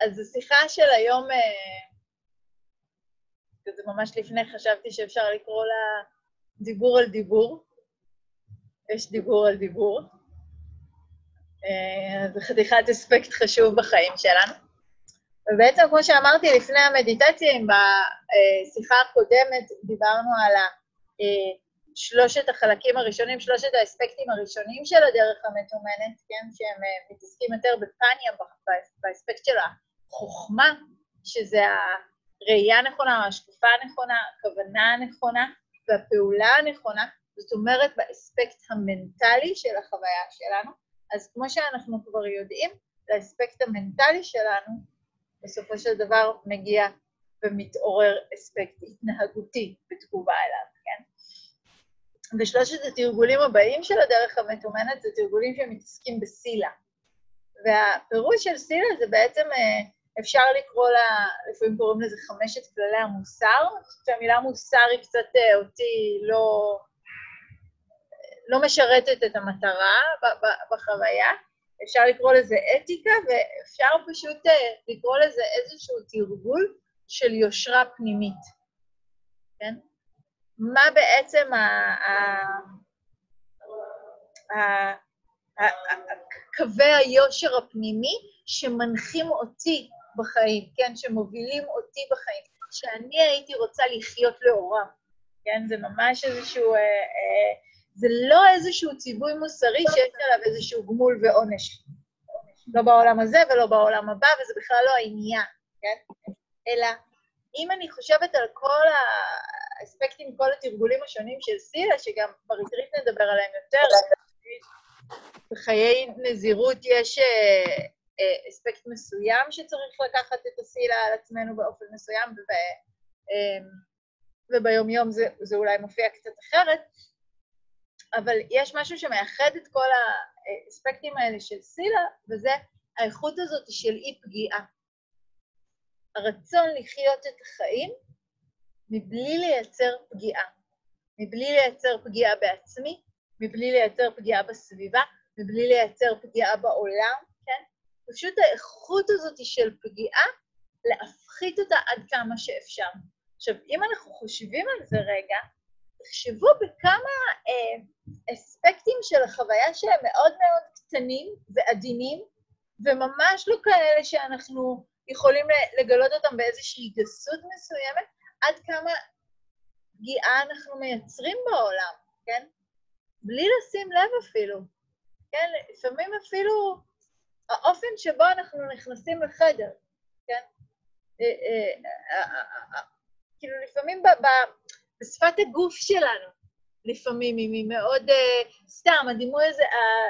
אז השיחה של היום, אה, זה ממש לפני חשבתי שאפשר לקרוא לה דיבור על דיבור. יש דיבור על דיבור. אה, זה חתיכת אספקט חשוב בחיים שלנו. ובעצם, כמו שאמרתי לפני המדיטציה, אם בשיחה הקודמת דיברנו על שלושת החלקים הראשונים, שלושת האספקטים הראשונים של הדרך המתומנת, כן, שהם מתעסקים יותר בפניה, באספקט של החוכמה, שזה הראייה הנכונה, השקופה הנכונה, הכוונה הנכונה והפעולה הנכונה, זאת אומרת באספקט המנטלי של החוויה שלנו. אז כמו שאנחנו כבר יודעים, לאספקט המנטלי שלנו, בסופו של דבר מגיע ומתעורר אספקט התנהגותי בתגובה אליו, כן? ושלושת התרגולים הבאים של הדרך המתומנת זה תרגולים שמתעסקים בסילה. והפירוש של סילה זה בעצם, אה, אפשר לקרוא לה, לפעמים קוראים לזה חמשת כללי המוסר, שהמילה מוסר היא קצת אה, אותי לא, לא משרתת את המטרה בחוויה. אפשר לקרוא לזה אתיקה, ואפשר פשוט אה, לקרוא לזה איזשהו תרגול של יושרה פנימית, כן? מה בעצם קווי היושר הפנימי שמנחים אותי בחיים, כן? שמובילים אותי בחיים, שאני הייתי רוצה לחיות לאורם, כן? זה ממש איזשהו... אה, אה, זה לא איזשהו ציווי מוסרי שיש עליו איזשהו גמול ועונש. לא בעולם הזה ולא בעולם הבא, וזה בכלל לא העניין, כן? אלא אם אני חושבת על כל האספקטים, כל התרגולים השונים של סילה, שגם בריטריט נדבר עליהם יותר, בחיי נזירות יש אה, אספקט מסוים שצריך לקחת את הסילה על עצמנו באופן מסוים, וב, אה, וביומיום זה, זה אולי מופיע קצת אחרת, אבל יש משהו שמאחד את כל האספקטים האלה של סילה, וזה האיכות הזאת של אי פגיעה. הרצון לחיות את החיים מבלי לייצר פגיעה, מבלי לייצר פגיעה בעצמי, מבלי לייצר פגיעה בסביבה, מבלי לייצר פגיעה בעולם? פשוט האיכות הזאת של פגיעה, להפחית אותה עד כמה שאפשר. עכשיו, אם אנחנו חושבים על זה רגע, תחשבו בכמה אה, אספקטים של החוויה שהם מאוד מאוד קטנים ועדינים, וממש לא כאלה שאנחנו יכולים לגלות אותם באיזושהי גסות מסוימת, עד כמה פגיעה אנחנו מייצרים בעולם, כן? בלי לשים לב אפילו, כן? לפעמים אפילו האופן שבו אנחנו נכנסים לחדר, כן? אה, אה, אה, כאילו לפעמים בשפת הגוף שלנו, לפעמים, אם היא מאוד, סתם, הדימוי הזה,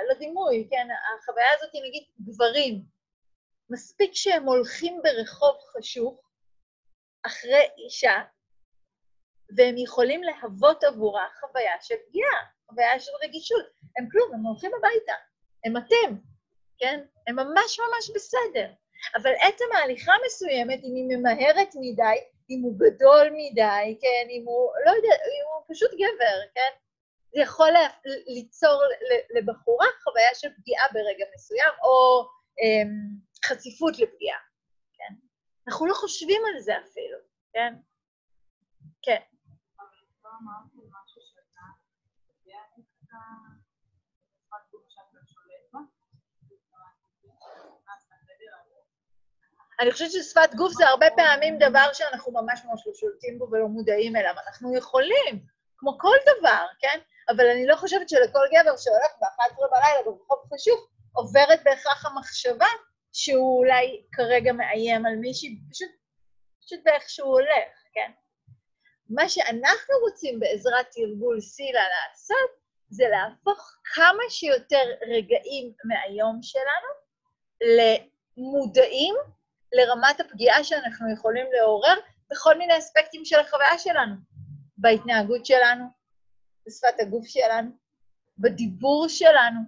לא דימוי, כן? החוויה הזאת היא נגיד גברים. מספיק שהם הולכים ברחוב חשוך אחרי אישה, והם יכולים להוות עבורה חוויה של פגיעה, חוויה של רגישות. הם כלום, הם הולכים הביתה. הם אתם, כן? הם ממש ממש בסדר. אבל עצם ההליכה מסוימת, אם היא ממהרת מדי, אם הוא גדול מדי, כן? אם הוא, לא יודע, אם הוא פשוט גבר, כן? זה יכול ליצור לבחורה חוויה של פגיעה ברגע מסוים, או אמ, חשיפות לפגיעה, כן? אנחנו לא חושבים על זה אפילו, כן? כן. אני חושבת ששפת גוף זה הרבה פעמים דבר שאנחנו ממש ממש לא שולטים בו ולא מודעים אליו. אנחנו יכולים, כמו כל דבר, כן? אבל אני לא חושבת שלכל גבר שהולך ב-11 בלילה ברחוב חשוך, עוברת בהכרח המחשבה שהוא אולי כרגע מאיים על מישהי, פשוט, פשוט באיך שהוא הולך, כן? מה שאנחנו רוצים בעזרת תרגול סילה לעשות, זה להפוך כמה שיותר רגעים מהיום שלנו למודעים לרמת הפגיעה שאנחנו יכולים לעורר בכל מיני אספקטים של החוויה שלנו, בהתנהגות שלנו, בשפת הגוף שלנו, בדיבור שלנו,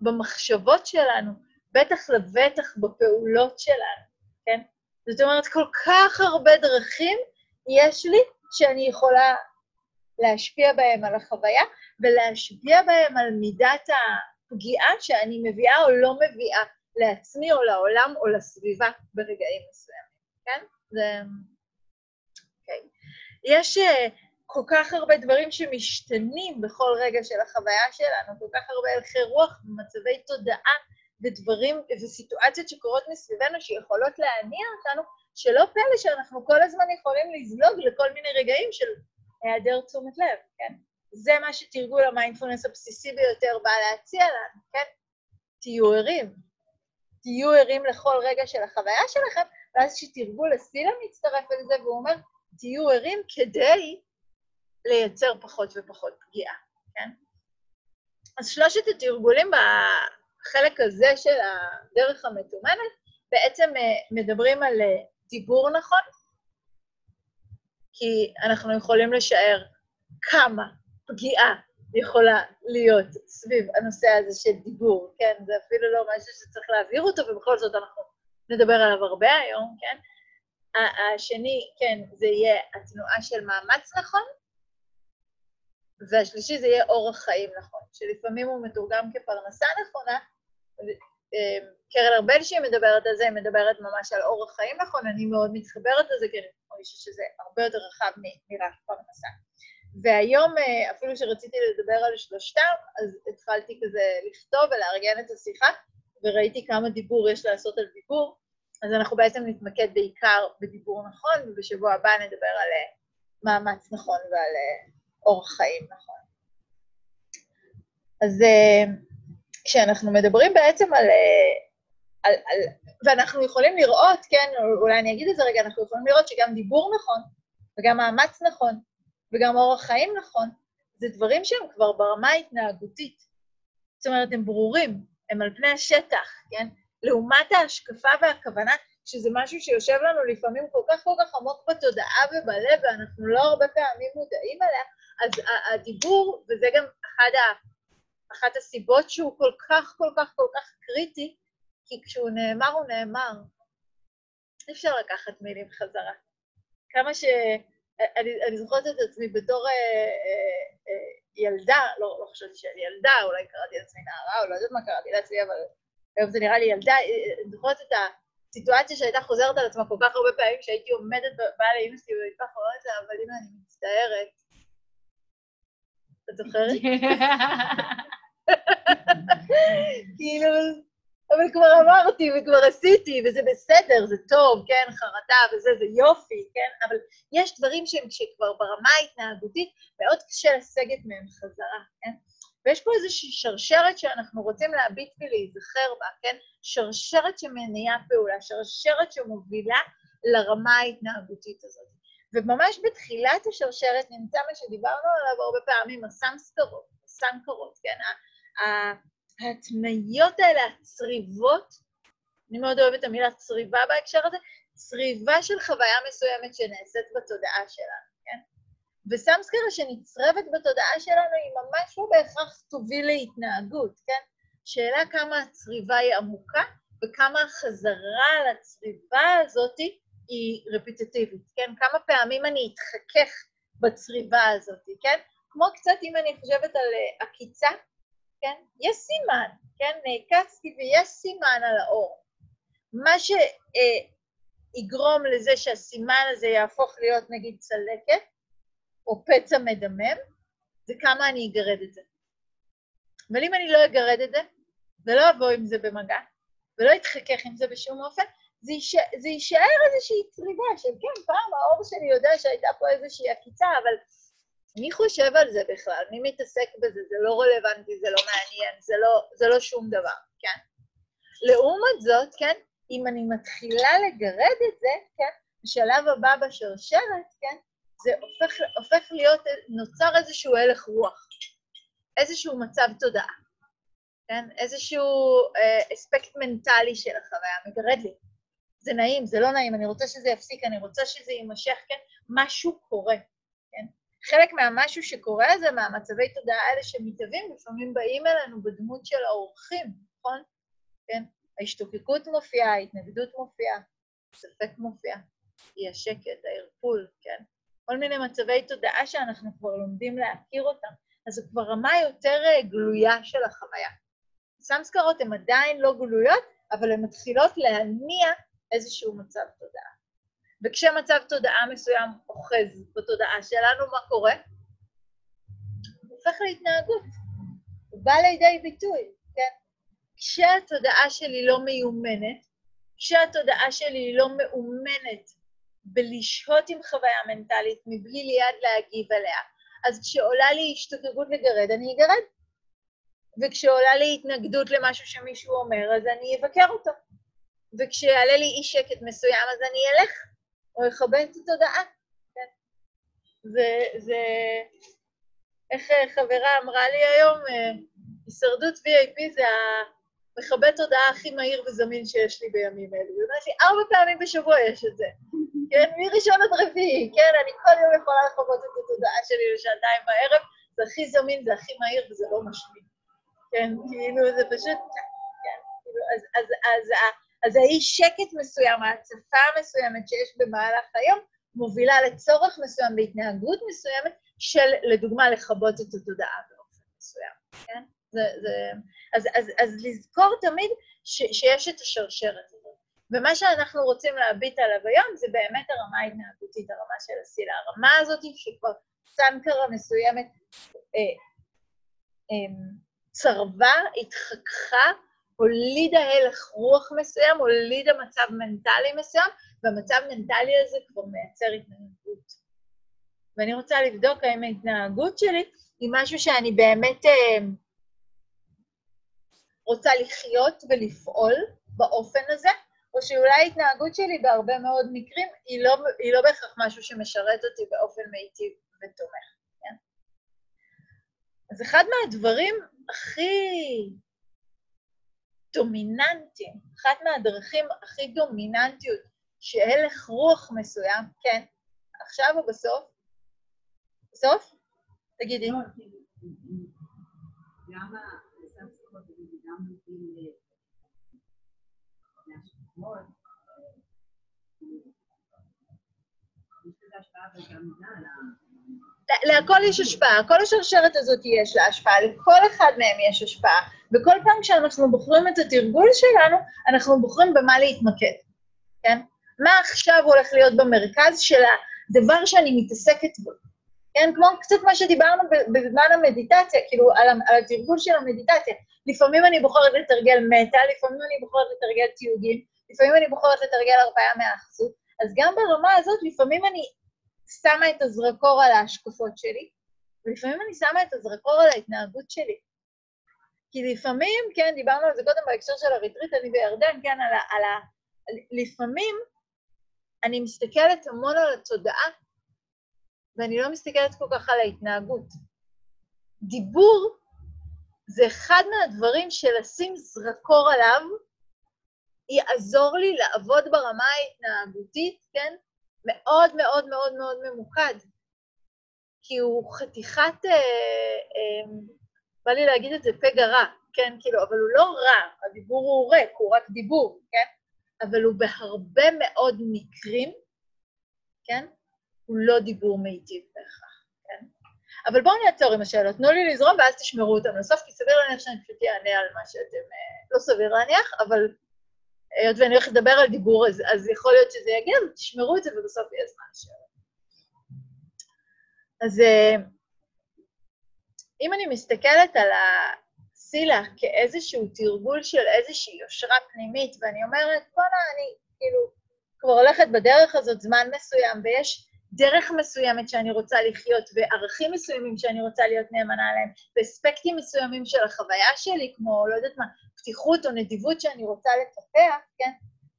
במחשבות שלנו, בטח לבטח בפעולות שלנו, כן? זאת אומרת, כל כך הרבה דרכים יש לי שאני יכולה להשפיע בהם על החוויה ולהשפיע בהם על מידת הפגיעה שאני מביאה או לא מביאה לעצמי או לעולם או לסביבה ברגעים מסוימים, כן? זה... אוקיי. Okay. יש uh, כל כך הרבה דברים שמשתנים בכל רגע של החוויה שלנו, כל כך הרבה הלכי רוח ומצבי תודעה ודברים וסיטואציות שקורות מסביבנו שיכולות להניע אותנו, שלא פלא שאנחנו כל הזמן יכולים לזלוג לכל מיני רגעים של היעדר תשומת לב, כן? זה מה שתרגול המיינדפולנס הבסיסי ביותר בא להציע לנו, כן? תהיו ערים. תהיו ערים לכל רגע של החוויה שלכם, ואז כשתרגול הסילה מצטרף לזה, והוא אומר, תהיו ערים כדי לייצר פחות ופחות פגיעה, כן? אז שלושת התרגולים בחלק הזה של הדרך המתומנת בעצם אה, מדברים על אה, דיבור נכון, כי אנחנו יכולים לשער כמה פגיעה יכולה להיות סביב הנושא הזה של דיבור, כן? זה אפילו לא משהו שצריך להעביר אותו, ובכל זאת אנחנו נדבר עליו הרבה היום, כן? השני, כן, זה יהיה התנועה של מאמץ נכון, והשלישי זה יהיה אורח חיים נכון, שלפעמים הוא מתורגם כפרנסה נכונה. אה, קרן ארבל שהיא מדברת על זה, היא מדברת ממש על אורח חיים נכון, אני מאוד מתחברת לזה, כי אני מרגישה שזה הרבה יותר רחב מרק פרנסה. והיום, אה, אפילו שרציתי לדבר על שלושתם, אז התחלתי כזה לכתוב ולארגן את השיחה, וראיתי כמה דיבור יש לעשות על דיבור, אז אנחנו בעצם נתמקד בעיקר בדיבור נכון, ובשבוע הבא נדבר על אה, מאמץ נכון ועל אה, אורח חיים נכון. אז כשאנחנו מדברים בעצם על, על, על... ואנחנו יכולים לראות, כן, אולי אני אגיד את זה רגע, אנחנו יכולים לראות שגם דיבור נכון וגם מאמץ נכון וגם אורח חיים נכון, זה דברים שהם כבר ברמה ההתנהגותית. זאת אומרת, הם ברורים, הם על פני השטח, כן? לעומת ההשקפה והכוונה, שזה משהו שיושב לנו לפעמים כל כך כל כך עמוק בתודעה ובלב, ואנחנו לא הרבה פעמים מודעים אליה, אז הדיבור, וזה גם אחד ה, אחת הסיבות שהוא כל כך כל כך כל כך קריטי, כי כשהוא נאמר, הוא נאמר. אי אפשר לקחת מילים חזרה. כמה ש... אני, אני זוכרת את עצמי בתור אה, אה, אה, ילדה, לא, לא חשבתי שאני ילדה, אולי קראתי לעצמי נערה, או לא יודעת מה קראתי לעצמי, אבל היום זה נראה לי ילדה, אני זוכרת את הסיטואציה שהייתה חוזרת על עצמה כל כך הרבה פעמים, שהייתי עומדת, באה לאמא שלי במטבח ואומרת לה, אבל אמא, אני מצטערת. את זוכרת? כאילו, אבל כבר אמרתי וכבר עשיתי, וזה בסדר, זה טוב, כן, חרטה וזה, זה יופי, כן, אבל יש דברים שהם שכבר ברמה ההתנהגותית מאוד קשה לסגת מהם חזרה, כן? ויש פה איזושהי שרשרת שאנחנו רוצים להביט ולהיזכר בה, כן? שרשרת שמניעה פעולה, שרשרת שמובילה לרמה ההתנהגותית הזאת. וממש בתחילת השרשרת נמצא מה שדיברנו עליו הרבה פעמים, הסמסקרות, הסנקרות, כן? ההתניות האלה, הצריבות, אני מאוד אוהבת את המילה צריבה בהקשר הזה, צריבה של חוויה מסוימת שנעשית בתודעה שלנו, כן? וסמסקרה שנצרבת בתודעה שלנו היא ממש לא בהכרח תוביל להתנהגות, כן? שאלה כמה הצריבה היא עמוקה וכמה החזרה לצריבה הזאת היא רפיטטיבית, כן? כמה פעמים אני אתחכך בצריבה הזאת, כן? כמו קצת אם אני חושבת על אה, עקיצה, כן? יש סימן, כן? נעקצתי ויש סימן על האור. מה שיגרום לזה שהסימן הזה יהפוך להיות נגיד צלקת, או פצע מדמם, זה כמה אני אגרד את זה. אבל אם אני לא אגרד את זה, ולא אבוא עם זה במגע, ולא אתחכך עם זה בשום אופן, זה, יישאר, זה יישאר איזושהי צריבה של כן, פעם האור שלי יודע שהייתה פה איזושהי עקיצה, אבל מי חושב על זה בכלל? מי מתעסק בזה? זה לא רלוונטי, זה לא מעניין, זה לא, זה לא שום דבר, כן? לעומת זאת, כן, אם אני מתחילה לגרד את זה, כן, בשלב הבא בשרשרת, כן, זה הופך, הופך להיות, נוצר איזשהו הלך רוח, איזשהו מצב תודעה, כן? איזשהו אה, אספקט מנטלי של החוויה, מגרד לי. זה נעים, זה לא נעים, אני רוצה שזה יפסיק, אני רוצה שזה יימשך, כן? משהו קורה? חלק מהמשהו שקורה זה מהמצבי תודעה האלה שמתהווים, לפעמים באים אלינו בדמות של האורחים, נכון? כן? ההשתוקקות מופיעה, ההתנגדות מופיעה, ספק מופיע, אי השקט, הערפול, כן? כל מיני מצבי תודעה שאנחנו כבר לומדים להכיר אותם, אז זו כבר רמה יותר אה, גלויה של החוויה. סמסקרות הן עדיין לא גלויות, אבל הן מתחילות להניע איזשהו מצב תודעה. וכשמצב תודעה מסוים אוחז בתודעה שלנו, מה קורה? הוא הופך להתנהגות. הוא בא לידי ביטוי, כן? כשהתודעה שלי לא מיומנת, כשהתודעה שלי לא מאומנת בלשהות עם חוויה מנטלית מבלי ליד להגיב עליה, אז כשעולה לי השתוקקות לגרד, אני אגרד. וכשעולה לי התנגדות למשהו שמישהו אומר, אז אני אבקר אותו. וכשיעלה לי אי שקט מסוים, אז אני אלך, או אכבד את התודעה. כן. זה, זה... איך חברה אמרה לי היום? אה, הישרדות VIP זה המכבד תודעה הכי מהיר וזמין שיש לי בימים אלו. היא אומרת לי, ארבע פעמים בשבוע יש את זה. כן, מראשון עד רביעי, כן, אני כל יום יכולה לכבות את התודעה שלי לשעתיים בערב, זה הכי זמין, זה הכי מהיר וזה לא משמין. כן, כאילו, זה פשוט, כן, כאילו, אז, אז, אז, אז, אז האי שקט מסוים, ההצפה המסוימת שיש במהלך היום, מובילה לצורך מסוים בהתנהגות מסוימת של, לדוגמה, לכבות את התודעה באופן מסוים, כן? זה, זה, אז, אז, אז לזכור תמיד ש, שיש את השרשרת הזאת. ומה שאנחנו רוצים להביט עליו היום זה באמת הרמה ההתנהגותית, הרמה של הסילה. הרמה הזאת שכבר סנקרה מסוימת אה, אה, צרבה, התחככה, הולידה הלך רוח מסוים, הולידה מצב מנטלי מסוים, והמצב מנטלי הזה כבר מייצר התנהגות. ואני רוצה לבדוק האם ההתנהגות שלי היא משהו שאני באמת אה, רוצה לחיות ולפעול באופן הזה, או שאולי ההתנהגות שלי בהרבה מאוד מקרים היא לא, היא לא בהכרח משהו שמשרת אותי באופן מיטיב ותומך, כן? אז אחד מהדברים הכי דומיננטיים, אחת מהדרכים הכי דומיננטיות שהלך רוח מסוים, כן, עכשיו או בסוף? בסוף? תגידי. לא, גם להכל יש השפעה, כל השרשרת הזאת יש לה השפעה, לכל אחד מהם יש השפעה, וכל פעם כשאנחנו בוחרים את התרגול שלנו, אנחנו בוחרים במה להתמקד, כן? מה עכשיו הולך להיות במרכז של הדבר שאני מתעסקת בו, כן? כמו קצת מה שדיברנו בזמן המדיטציה, כאילו, על, על התרגול של המדיטציה. לפעמים אני בוחרת לתרגל מטא, לפעמים אני בוחרת לתרגל תיוגים, לפעמים אני בוחרת לתרגל הרפאיה מהאחזות, אז גם ברמה הזאת, לפעמים אני שמה את הזרקור על ההשקפות שלי, ולפעמים אני שמה את הזרקור על ההתנהגות שלי. כי לפעמים, כן, דיברנו על זה קודם בהקשר של הריטריט, אני בירדן, כן, על ה... על ה לפעמים אני מסתכלת המון על התודעה, ואני לא מסתכלת כל כך על ההתנהגות. דיבור זה אחד מהדברים שלשים זרקור עליו יעזור לי לעבוד ברמה ההתנהגותית, כן? מאוד מאוד מאוד מאוד ממוקד. כי הוא חתיכת, אה, אה, בא לי להגיד את זה פגע רע, כן? כאילו, אבל הוא לא רע, הדיבור הוא ריק, הוא רק דיבור, כן? אבל הוא בהרבה מאוד מקרים, כן? הוא לא דיבור מיטיב בהכרח, כן? אבל בואו נעצור עם השאלות, תנו לי לזרום ואז תשמרו אותם לסוף, כי סביר להניח שאני פשוט אענה על מה שאתם... אה, לא סביר להניח, אבל היות ואני הולכת לדבר על דיבור, אז, אז יכול להיות שזה יגיע, ותשמרו את זה ובסוף יהיה זמן לשאלות. אז אה, אם אני מסתכלת על הסילה כאיזשהו תרגול של איזושהי יושרה פנימית, ואני אומרת, בוא'נה, אני כאילו כבר הולכת בדרך הזאת זמן מסוים, ויש דרך מסוימת שאני רוצה לחיות, וערכים מסוימים שאני רוצה להיות נאמנה להם, ואספקטים מסוימים של החוויה שלי, כמו, לא יודעת מה, פתיחות או נדיבות שאני רוצה לפתח, כן?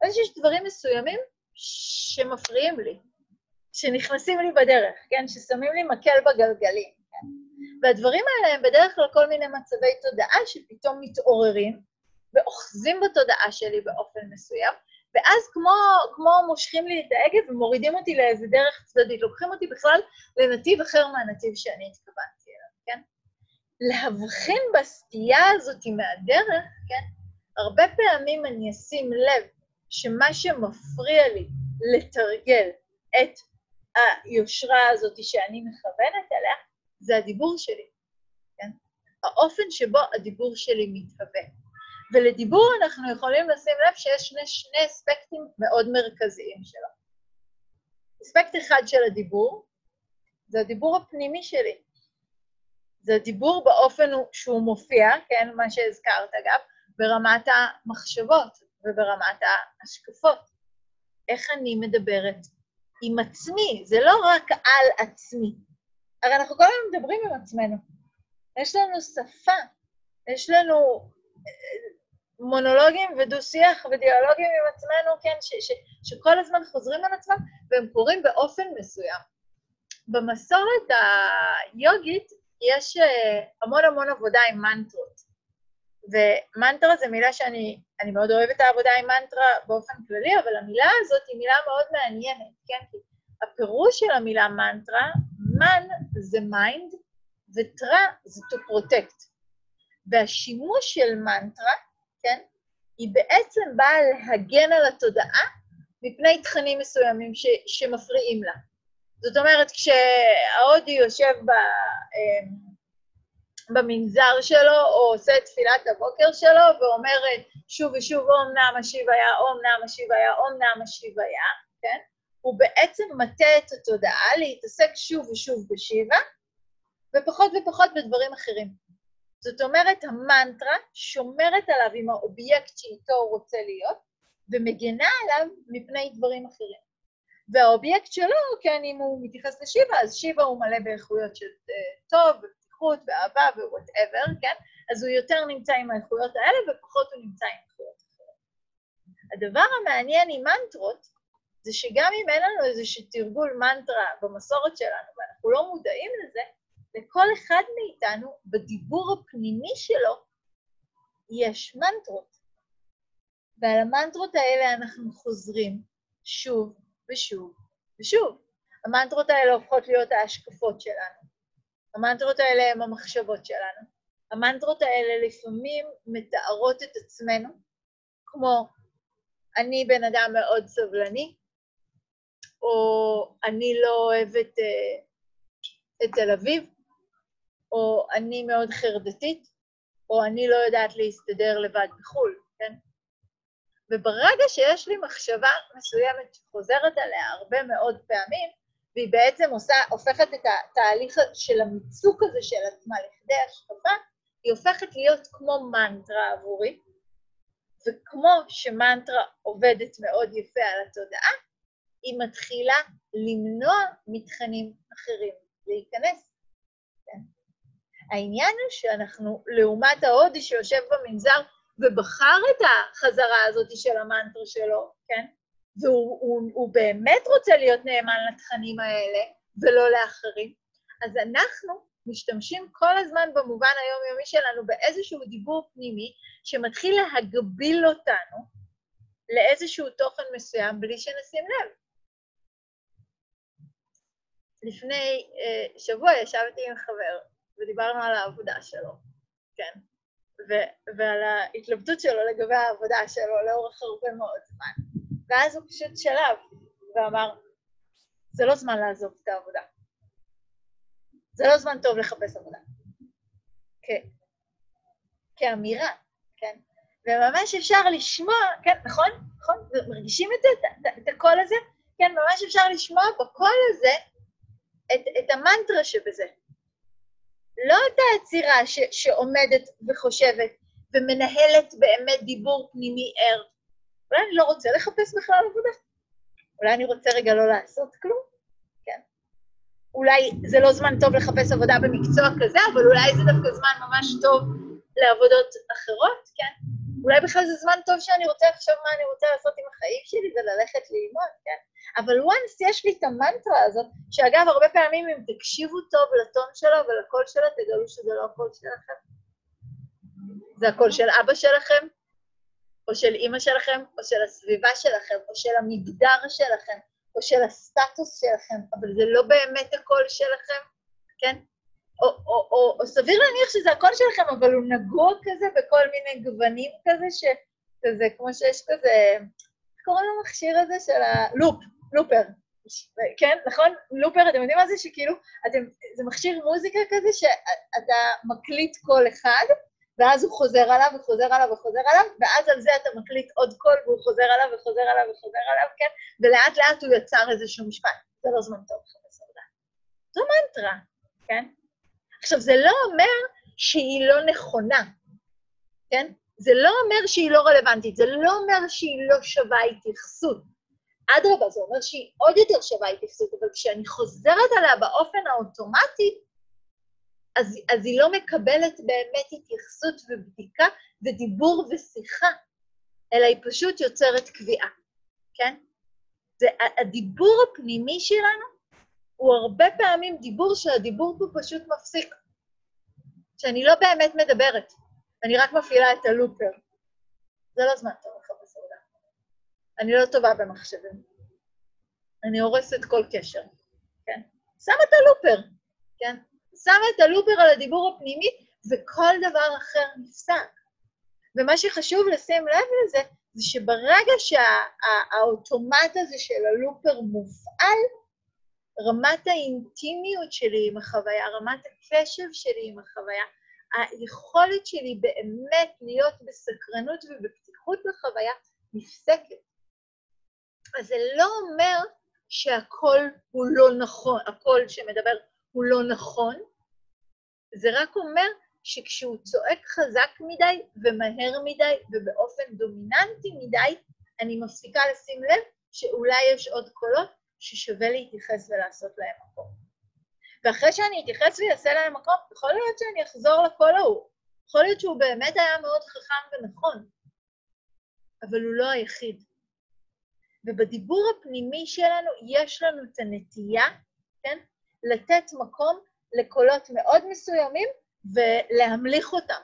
אז יש דברים מסוימים שמפריעים לי, שנכנסים לי בדרך, כן? ששמים לי מקל בגלגלים, כן? והדברים האלה הם בדרך כלל כל מיני מצבי תודעה שפתאום מתעוררים ואוחזים בתודעה שלי באופן מסוים, ואז כמו, כמו מושכים לי את ההגה ומורידים אותי לאיזה דרך צדדית, לוקחים אותי בכלל לנתיב אחר מהנתיב שאני התכוונתי? להבחין בסטייה הזאת מהדרך, כן? הרבה פעמים אני אשים לב שמה שמפריע לי לתרגל את היושרה הזאת שאני מכוונת אליה, זה הדיבור שלי, כן? האופן שבו הדיבור שלי מתהווה. ולדיבור אנחנו יכולים לשים לב שיש שני, שני אספקטים מאוד מרכזיים שלו. אספקט אחד של הדיבור, זה הדיבור הפנימי שלי. זה הדיבור באופן שהוא מופיע, כן, מה שהזכרת אגב, ברמת המחשבות וברמת ההשקפות. איך אני מדברת עם עצמי, זה לא רק על עצמי. הרי אנחנו כל הזמן מדברים עם עצמנו. יש לנו שפה, יש לנו אה, מונולוגים ודו-שיח ודיאלוגים עם עצמנו, כן, ש, ש, שכל הזמן חוזרים על עצמם, והם קורים באופן מסוים. במסורת היוגית יש אה, המון המון עבודה עם מנטרות. ומנטרה זו מילה שאני מאוד אוהבת את העבודה עם מנטרה באופן כללי, אבל המילה הזאת היא מילה מאוד מעניינת, כן? כי הפירוש של המילה מנטרה, מן זה mind, וטרה זה to protect. והשימוש של מנטרה, כן, היא בעצם באה להגן על התודעה מפני תכנים מסוימים ש, שמפריעים לה. זאת אומרת, כשההודי יושב ב, אמ, במנזר שלו, או עושה תפילת הבוקר שלו, ואומר שוב ושוב, אום נעם השיב היה, אום נעם השיב היה, אום נעם השיב היה, כן? הוא בעצם מטה את התודעה להתעסק שוב ושוב בשיבה, ופחות ופחות בדברים אחרים. זאת אומרת, המנטרה שומרת עליו עם האובייקט שאיתו הוא רוצה להיות, ומגנה עליו מפני דברים אחרים. והאובייקט שלו, כן, אם הוא מתייחס לשיבה, אז שיבה הוא מלא באיכויות של uh, טוב, ופתיחות, ואהבה, ו whatever, כן? אז הוא יותר נמצא עם האיכויות האלה, ופחות הוא נמצא עם איכויות אחרות. הדבר המעניין עם מנטרות, זה שגם אם אין לנו איזשהו תרגול מנטרה במסורת שלנו, ואנחנו לא מודעים לזה, לכל אחד מאיתנו, בדיבור הפנימי שלו, יש מנטרות. ועל המנטרות האלה אנחנו חוזרים שוב ושוב ושוב. המנטרות האלה הופכות להיות ההשקפות שלנו. המנטרות האלה הן המחשבות שלנו. המנטרות האלה לפעמים מתארות את עצמנו, כמו אני בן אדם מאוד סבלני, או אני לא אוהבת אה, את תל אביב, או אני מאוד חרדתית, או אני לא יודעת להסתדר לבד בחו"ל, כן? וברגע שיש לי מחשבה מסוימת שחוזרת עליה הרבה מאוד פעמים, והיא בעצם עושה, הופכת את התהליך של המיצוק הזה של עצמה לכדי השקפה, היא הופכת להיות כמו מנטרה עבורי, וכמו שמנטרה עובדת מאוד יפה על התודעה, היא מתחילה למנוע מתכנים אחרים להיכנס. כן? העניין הוא שאנחנו, לעומת ההודי שיושב במנזר ובחר את החזרה הזאת של המנטרה שלו, כן? והוא הוא, הוא באמת רוצה להיות נאמן לתכנים האלה ולא לאחרים, אז אנחנו משתמשים כל הזמן במובן היומיומי שלנו באיזשהו דיבור פנימי שמתחיל להגביל אותנו לאיזשהו תוכן מסוים בלי שנשים לב. לפני uh, שבוע ישבתי עם חבר ודיברנו על העבודה שלו, כן, ו- ועל ההתלבטות שלו לגבי העבודה שלו לאורך הרבה מאוד זמן. ואז הוא פשוט שלב ואמר, זה לא זמן לעזוב את העבודה. זה לא זמן טוב לחפש עבודה. כ- כאמירה, כן? וממש אפשר לשמוע, כן, נכון? נכון? מרגישים את זה, את, את, את הקול הזה? כן, ממש אפשר לשמוע בקול הזה את, את המנטרה שבזה. לא את העצירה ש, שעומדת וחושבת ומנהלת באמת דיבור פנימי ער. אולי אני לא רוצה לחפש בכלל עבודה. אולי אני רוצה רגע לא לעשות כלום, כן. אולי זה לא זמן טוב לחפש עבודה במקצוע כזה, אבל אולי זה דווקא זמן ממש טוב לעבודות אחרות, כן. אולי בכלל זה זמן טוב שאני רוצה לחשוב מה אני רוצה לעשות עם החיים שלי וללכת ללמוד, כן? אבל once יש לי את המנטרה הזאת, שאגב, הרבה פעמים אם תקשיבו טוב לטון שלו ולקול שלו, תגלו שזה לא הקול שלכם. זה הקול של אבא שלכם, או של אימא שלכם, או של הסביבה שלכם, או של המגדר שלכם, או של הסטטוס שלכם, אבל זה לא באמת הקול שלכם, כן? או, או, או, או סביר להניח שזה הקול שלכם, אבל הוא נגוע כזה בכל מיני גוונים כזה, שכזה, כמו שיש כזה, איך קוראים למכשיר הזה של ה loop, looper, כן, נכון? looper, אתם יודעים מה זה? שכאילו, אתם, זה מכשיר מוזיקה כזה שאתה מקליט קול אחד, ואז הוא חוזר עליו וחוזר עליו וחוזר עליו, ואז על זה אתה מקליט עוד קול והוא חוזר עליו וחוזר עליו וחוזר עליו, כן? ולאט לאט הוא יצר איזשהו משפט. זה לא זמן טוב עבודה. זו מנטרה, כן? עכשיו, זה לא אומר שהיא לא נכונה, כן? זה לא אומר שהיא לא רלוונטית, זה לא אומר שהיא לא שווה התייחסות. אדרבה, זה אומר שהיא עוד יותר שווה התייחסות, אבל כשאני חוזרת עליה באופן האוטומטי, אז, אז היא לא מקבלת באמת התייחסות ובדיקה ודיבור ושיחה, אלא היא פשוט יוצרת קביעה, כן? זה, הדיבור הפנימי שלנו הוא הרבה פעמים דיבור שהדיבור פה פשוט מפסיק. שאני לא באמת מדברת, אני רק מפעילה את הלופר. זה לא זמן טוב לחפש עבודה. אני לא טובה במחשבים. אני הורסת כל קשר, כן? שמה את הלופר, כן? שמה את הלופר על הדיבור הפנימי, וכל דבר אחר נפסק. ומה שחשוב לשים לב לזה, זה שברגע שהאוטומט שה, הזה של הלופר מופעל, רמת האינטימיות שלי עם החוויה, רמת הקשב שלי עם החוויה, היכולת שלי באמת להיות בסקרנות ובפתיחות לחוויה נפסקת. אז זה לא אומר שהכל הוא לא נכון, הקול שמדבר הוא לא נכון, זה רק אומר שכשהוא צועק חזק מדי ומהר מדי ובאופן דומיננטי מדי, אני מפסיקה לשים לב שאולי יש עוד קולות ששווה להתייחס ולעשות להם מקום. ואחרי שאני אתייחס ואעשה להם מקום, יכול להיות שאני אחזור לקול ההוא. יכול להיות שהוא באמת היה מאוד חכם ונכון, אבל הוא לא היחיד. ובדיבור הפנימי שלנו יש לנו את הנטייה, כן, לתת מקום לקולות מאוד מסוימים ולהמליך אותם,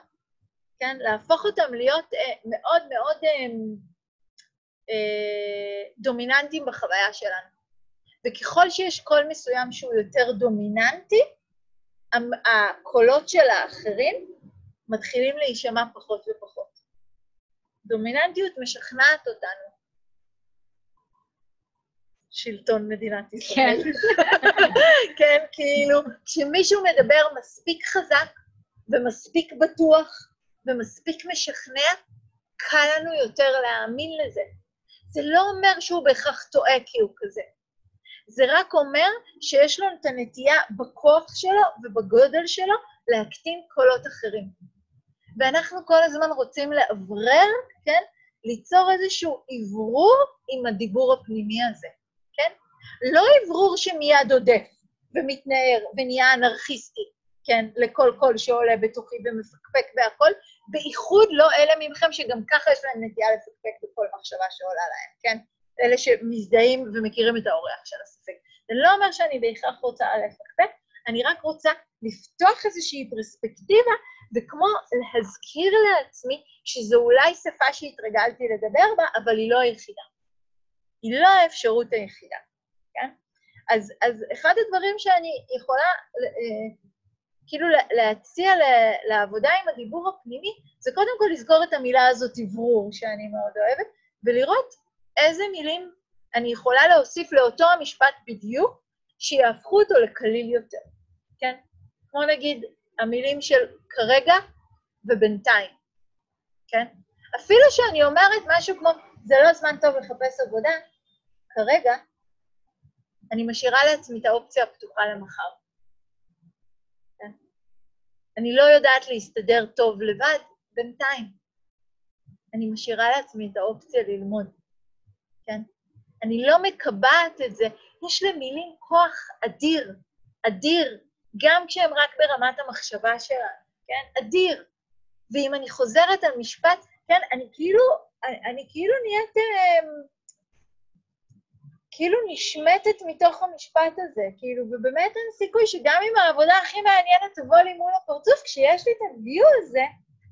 כן? להפוך אותם להיות אה, מאוד מאוד אה, אה, דומיננטיים בחוויה שלנו. וככל שיש קול מסוים שהוא יותר דומיננטי, הקולות של האחרים מתחילים להישמע פחות ופחות. דומיננטיות משכנעת אותנו. שלטון מדינת ישראל. כן. כן, כאילו, כשמישהו מדבר מספיק חזק ומספיק בטוח ומספיק משכנע, קל לנו יותר להאמין לזה. זה לא אומר שהוא בהכרח טועה כי הוא כזה. זה רק אומר שיש לו את הנטייה בכוח שלו ובגודל שלו להקטין קולות אחרים. ואנחנו כל הזמן רוצים לאוורר, כן? ליצור איזשהו אוורור עם הדיבור הפנימי הזה, כן? לא אוורור שמיד עודף ומתנער ונהיה אנרכיסטי, כן? לכל קול שעולה בתוכי ומפקפק בהכל, בייחוד לא אלה מכם שגם ככה יש להם נטייה לפקפק בכל מחשבה שעולה להם, כן? אלה שמזדהים ומכירים את האורח של הספק. זה לא אומר שאני בהכרח רוצה לפקפק, אני רק רוצה לפתוח איזושהי פרספקטיבה, וכמו להזכיר לעצמי שזו אולי שפה שהתרגלתי לדבר בה, אבל היא לא היחידה. היא לא האפשרות היחידה, כן? אז, אז אחד הדברים שאני יכולה אה, כאילו להציע לעבודה עם הדיבור הפנימי, זה קודם כל לזכור את המילה הזאת אוורור, שאני מאוד אוהבת, ולראות איזה מילים אני יכולה להוסיף לאותו המשפט בדיוק, שיהפכו אותו לקליל יותר, כן? כמו נגיד המילים של כרגע ובינתיים, כן? אפילו שאני אומרת משהו כמו, זה לא זמן טוב לחפש עבודה, כרגע, אני משאירה לעצמי את האופציה הפתוחה למחר. כן? אני לא יודעת להסתדר טוב לבד, בינתיים. אני משאירה לעצמי את האופציה ללמוד. כן? אני לא מקבעת את זה. יש למילים כוח אדיר, אדיר, גם כשהם רק ברמת המחשבה שלנו, כן? אדיר. ואם אני חוזרת על משפט, כן, אני כאילו, אני, אני כאילו נהיית, אה, כאילו נשמטת מתוך המשפט הזה, כאילו, ובאמת אין סיכוי שגם אם העבודה הכי מעניינת תבוא לי מול הפרצוף, כשיש לי את הביו הזה,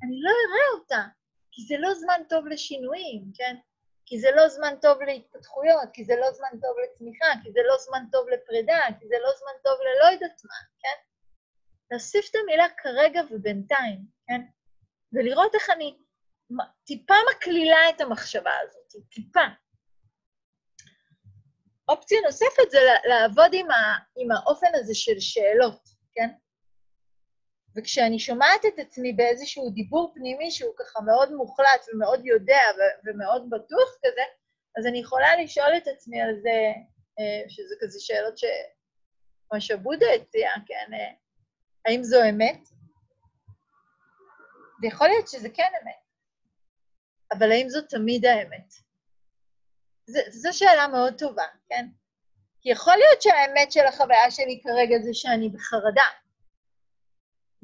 אני לא אראה אותה, כי זה לא זמן טוב לשינויים, כן? כי זה לא זמן טוב להתפתחויות, כי זה לא זמן טוב לצמיחה, כי זה לא זמן טוב לפרידה, כי זה לא זמן טוב ללא יודעת מה, כן? להוסיף את המילה כרגע ובינתיים, כן? ולראות איך אני טיפה מקלילה את המחשבה הזאת, טיפה. אופציה נוספת זה לעבוד עם, ה, עם האופן הזה של שאלות, כן? וכשאני שומעת את עצמי באיזשהו דיבור פנימי שהוא ככה מאוד מוחלט ומאוד יודע ומאוד בטוח כזה, אז אני יכולה לשאול את עצמי על זה, אה, שזה כזה שאלות ש... כמו שבודה הציע, כן, אה, האם זו אמת? ויכול להיות שזה כן אמת, אבל האם זו תמיד האמת? זו שאלה מאוד טובה, כן? כי יכול להיות שהאמת של החוויה שלי כרגע זה שאני בחרדה,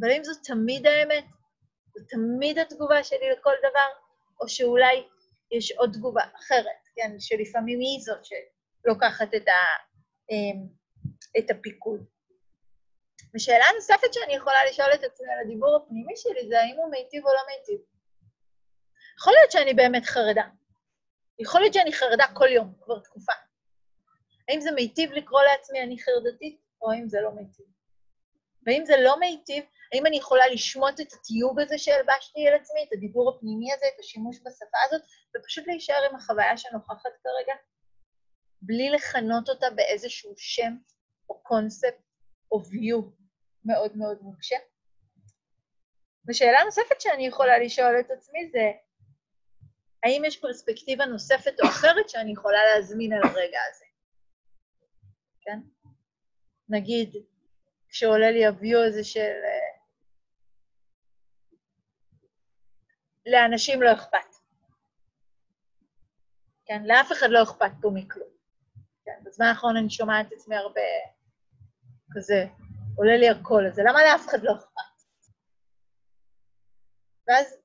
אבל האם זו תמיד האמת? זו תמיד התגובה שלי לכל דבר? או שאולי יש עוד תגובה אחרת, כן? שלפעמים היא זאת שלוקחת את, ה, אמ, את הפיקוד. ושאלה נוספת שאני יכולה לשאול את עצמי על הדיבור הפנימי שלי זה האם הוא מיטיב או לא מיטיב. יכול להיות שאני באמת חרדה. יכול להיות שאני חרדה כל יום, כבר תקופה. האם זה מיטיב לקרוא לעצמי אני חרדתית, או האם זה לא מיטיב? ואם זה לא מיטיב, האם אני יכולה לשמוט את התיוג הזה שהלבשתי על עצמי, את הדיבור הפנימי הזה, את השימוש בשפה הזאת, ופשוט להישאר עם החוויה שנוכחת כרגע, בלי לכנות אותה באיזשהו שם או קונספט או view מאוד מאוד מוקשה? ושאלה נוספת שאני יכולה לשאול את עצמי זה, האם יש פרספקטיבה נוספת או אחרת שאני יכולה להזמין על הרגע הזה? כן? נגיד, כשעולה לי הוויו הזה של... אה, לאנשים לא אכפת. כן, לאף אחד לא אכפת פה מכלום. כן, בזמן האחרון אני שומעת את עצמי הרבה כזה, עולה לי הקול הזה, למה לאף אחד לא אכפת? ואז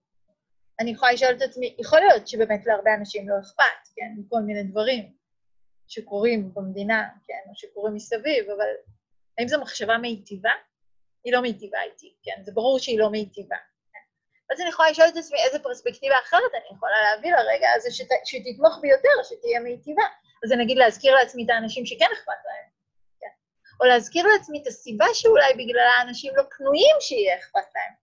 אני יכולה לשאול את עצמי, יכול להיות שבאמת להרבה אנשים לא אכפת, כן, מכל מיני דברים שקורים במדינה, כן, או שקורים מסביב, אבל האם זו מחשבה מיטיבה? היא לא מיטיבה איתי, כן? זה ברור שהיא לא מיטיבה. כן? אז אני יכולה לשאול את עצמי איזה פרספקטיבה אחרת אני יכולה להביא לרגע הזה שת, שתתמוך ביותר, שתהיה מיטיבה. אז אני אגיד להזכיר לעצמי את האנשים שכן אכפת להם, כן? או להזכיר לעצמי את הסיבה שאולי בגללה האנשים לא פנויים שיהיה אכפת להם,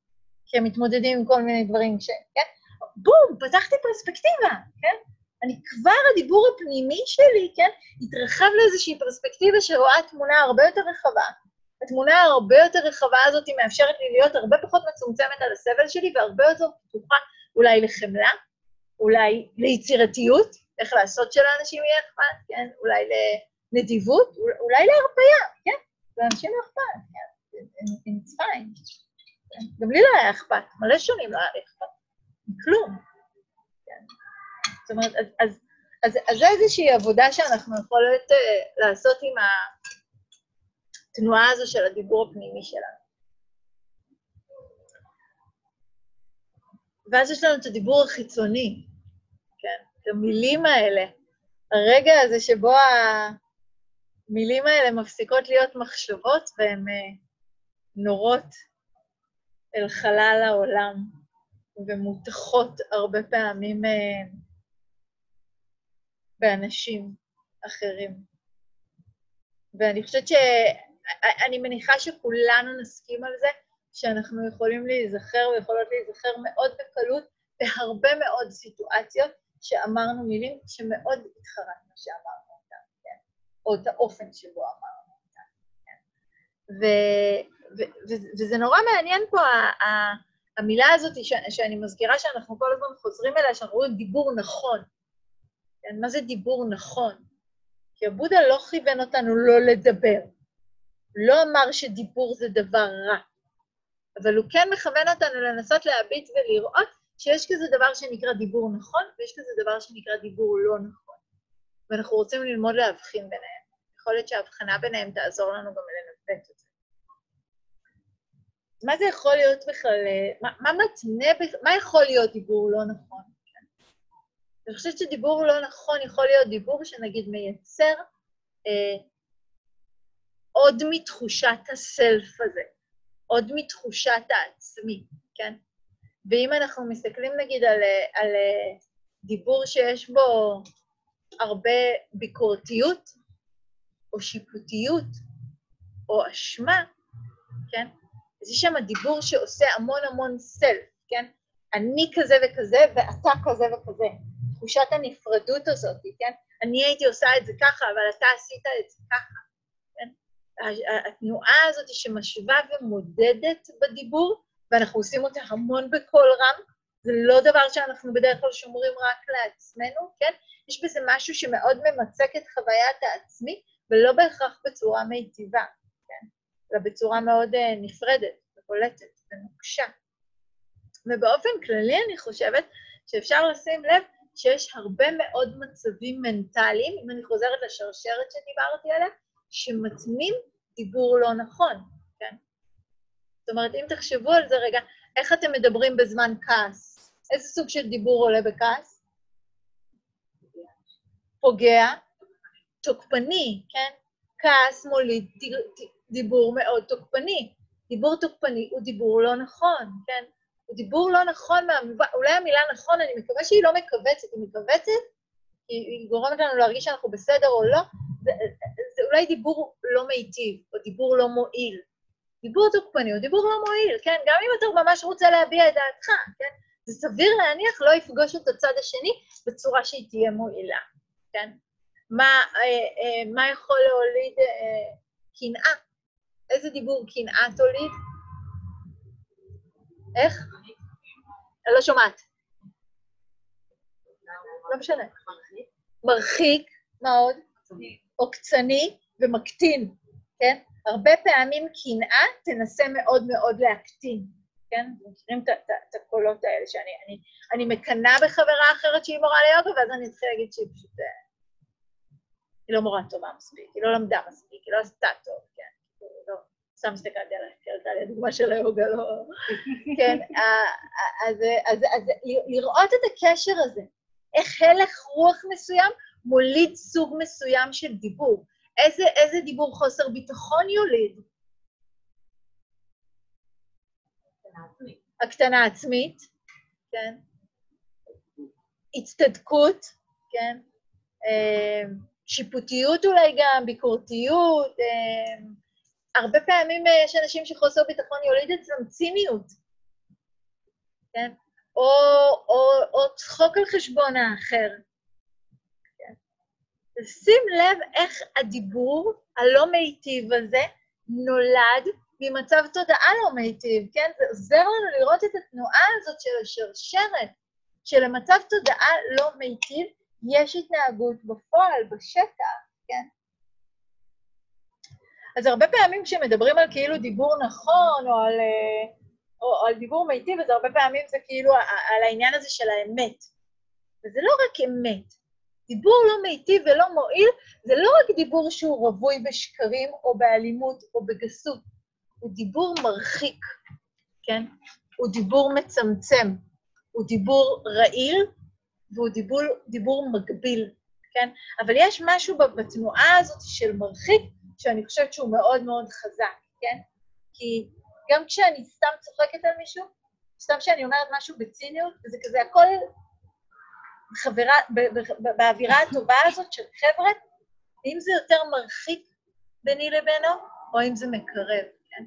כי הם מתמודדים עם כל מיני דברים ש... כן? בום, פתחתי פרספקטיבה, כן? אני כבר, הדיבור הפנימי שלי, כן, התרחב לאיזושהי פרספקטיבה שרואה תמונה הרבה יותר רחבה. התמונה הרבה יותר רחבה הזאת מאפשרת לי להיות הרבה פחות מצומצמת על הסבל שלי והרבה יותר פתוחה אולי לחמלה, אולי ליצירתיות, איך לעשות שלאנשים יהיה אכפת, כן, אולי לנדיבות, אולי להרפאיה, כן, לאנשים לא אכפת, כן, it's fine. גם לי לא היה אכפת, מלא שונים לא היה לי אכפת, כלום. זאת אומרת, אז, אז, אז, אז זה איזושהי עבודה שאנחנו יכולות uh, לעשות עם התנועה הזו של הדיבור הפנימי שלנו. ואז יש לנו את הדיבור החיצוני, כן? את המילים האלה. הרגע הזה שבו המילים האלה מפסיקות להיות מחשבות והן uh, נורות אל חלל העולם ומותחות הרבה פעמים uh, באנשים אחרים. ואני חושבת ש... אני מניחה שכולנו נסכים על זה, שאנחנו יכולים להיזכר ויכולות להיזכר מאוד בקלות בהרבה מאוד סיטואציות שאמרנו מילים שמאוד התחרטנו שאמרנו אותן, כן? או את האופן שבו אמרנו אותן, כן? ו- ו- ו- וזה נורא מעניין פה, המילה הזאת ש- שאני מזכירה שאנחנו כל הזמן חוזרים אליה, שאנחנו רואים דיבור נכון. כן? מה זה דיבור נכון? כי הבודה לא כיוון אותנו לא לדבר. לא אמר שדיבור זה דבר רע, אבל הוא כן מכוון אותנו לנסות להביט ולראות שיש כזה דבר שנקרא דיבור נכון, ויש כזה דבר שנקרא דיבור לא נכון. ואנחנו רוצים ללמוד להבחין ביניהם. יכול להיות שההבחנה ביניהם תעזור לנו גם לנווט את זה. מה זה יכול להיות בכלל, מה, מה מתנה, מה יכול להיות דיבור לא נכון? אני חושבת שדיבור לא נכון יכול להיות דיבור שנגיד מייצר אה, עוד מתחושת הסלף הזה, עוד מתחושת העצמי, כן? ואם אנחנו מסתכלים נגיד על, על אה, דיבור שיש בו הרבה ביקורתיות, או שיפוטיות, או אשמה, כן? אז יש שם דיבור שעושה המון המון סלף, כן? אני כזה וכזה, ואתה כזה וכזה. תחושת הנפרדות הזאת, כן? אני הייתי עושה את זה ככה, אבל אתה עשית את זה ככה? התנועה הזאת שמשווה ומודדת בדיבור, ואנחנו עושים אותה המון בקול רם, זה לא דבר שאנחנו בדרך כלל שומרים רק לעצמנו, כן? יש בזה משהו שמאוד ממצק את חוויית העצמי, ולא בהכרח בצורה מיטיבה, כן? אלא בצורה מאוד uh, נפרדת ובולטת ונוקשה. ובאופן כללי אני חושבת שאפשר לשים לב שיש הרבה מאוד מצבים מנטליים, אם אני חוזרת לשרשרת שדיברתי עליה, שמתנים דיבור לא נכון, כן? זאת אומרת, אם תחשבו על זה רגע, איך אתם מדברים בזמן כעס? איזה סוג של דיבור עולה בכעס? פוגע, תוקפני, כן? כעס מוליד דיבור מאוד תוקפני. דיבור תוקפני הוא דיבור לא נכון, כן? הוא דיבור לא נכון מהמובן, אולי המילה נכון, אני מקווה שהיא לא מכווצת, היא מכווצת, היא גורמת לנו להרגיש שאנחנו בסדר או לא, אולי דיבור לא מיטיב, או דיבור לא מועיל. דיבור תוקפני הוא דיבור לא מועיל, כן? גם אם אתה ממש רוצה להביע את דעתך, כן? זה סביר להניח לא יפגוש את הצד השני בצורה שהיא תהיה מועילה, כן? מה, אה, אה, מה יכול להוליד אה, קנאה? איזה דיבור קנאה תוליד? איך? אני לא שומעת. לא משנה. מרחיק, מה עוד? עוקצני ומקטין, כן? הרבה פעמים קנאה תנסה מאוד מאוד להקטין, כן? מכירים את הקולות האלה שאני אני, אני מקנאה בחברה אחרת שהיא מורה ליוגה, ואז אני אתחיל להגיד שהיא פשוט... אה, היא לא מורה טובה מספיק, היא לא למדה מספיק, היא לא עשתה טוב, כן? לא, סתם הסתכלתי עליה, כי עלתה לי הדוגמה של היוגה, לא... כן, אז, אז, אז לראות את הקשר הזה, איך הלך רוח מסוים מוליד סוג מסוים של דיבור. איזה, איזה דיבור חוסר ביטחון יוליד? הקטנה עצמית, כן? הצטדקות, כן? אה, שיפוטיות אולי גם, ביקורתיות. אה, הרבה פעמים אה, יש אנשים שחוסר ביטחון יוליד אצלם ציניות, כן? או, או, או צחוק על חשבון האחר. שים לב איך הדיבור הלא מיטיב הזה נולד ממצב תודעה לא מיטיב, כן? זה עוזר לנו לראות את התנועה הזאת של השרשרת, שלמצב תודעה לא מיטיב יש התנהגות בפועל, בשטח, כן? אז הרבה פעמים כשמדברים על כאילו דיבור נכון, או על, אה, או, או על דיבור מיטיב, אז הרבה פעמים זה כאילו על העניין הזה של האמת. וזה לא רק אמת, דיבור לא מיטיב ולא מועיל זה לא רק דיבור שהוא רווי בשקרים או באלימות או בגסות, הוא דיבור מרחיק, כן? הוא דיבור מצמצם, הוא דיבור רעיל והוא דיבור, דיבור מגביל, כן? אבל יש משהו בתנועה הזאת של מרחיק שאני חושבת שהוא מאוד מאוד חזק, כן? כי גם כשאני סתם צוחקת על מישהו, סתם כשאני אומרת משהו בציניות, וזה כזה הכל חברה, באווירה הטובה הזאת של חבר'ה, האם זה יותר מרחיק ביני לבינו, או האם זה מקרב, כן?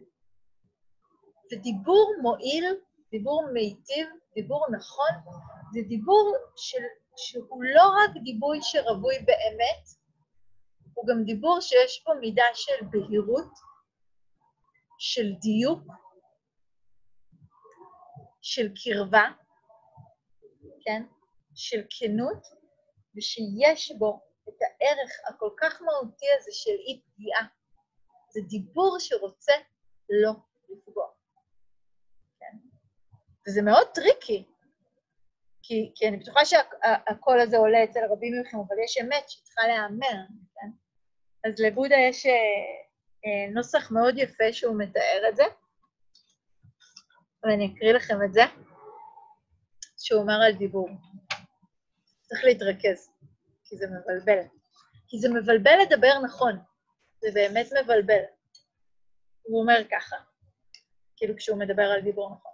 ודיבור מועיל, דיבור מיטיב, דיבור נכון, זה דיבור של, שהוא לא רק דיבוי שרווי באמת, הוא גם דיבור שיש בו מידה של בהירות, של דיוק, של קרבה, כן? של כנות, ושיש בו את הערך הכל כך מהותי הזה של אי פגיעה. זה דיבור שרוצה לא לפגוע. כן? וזה מאוד tricky, כי, כי אני בטוחה שהקול הזה עולה אצל רבים מכם, אבל יש אמת שצריכה להיאמר, כן? אז לבודה יש אה, אה, נוסח מאוד יפה שהוא מתאר את זה, ואני אקריא לכם את זה, שהוא אומר על דיבור. צריך להתרכז, כי זה מבלבל. כי זה מבלבל לדבר נכון, זה באמת מבלבל. הוא אומר ככה, כאילו כשהוא מדבר על דיבור נכון.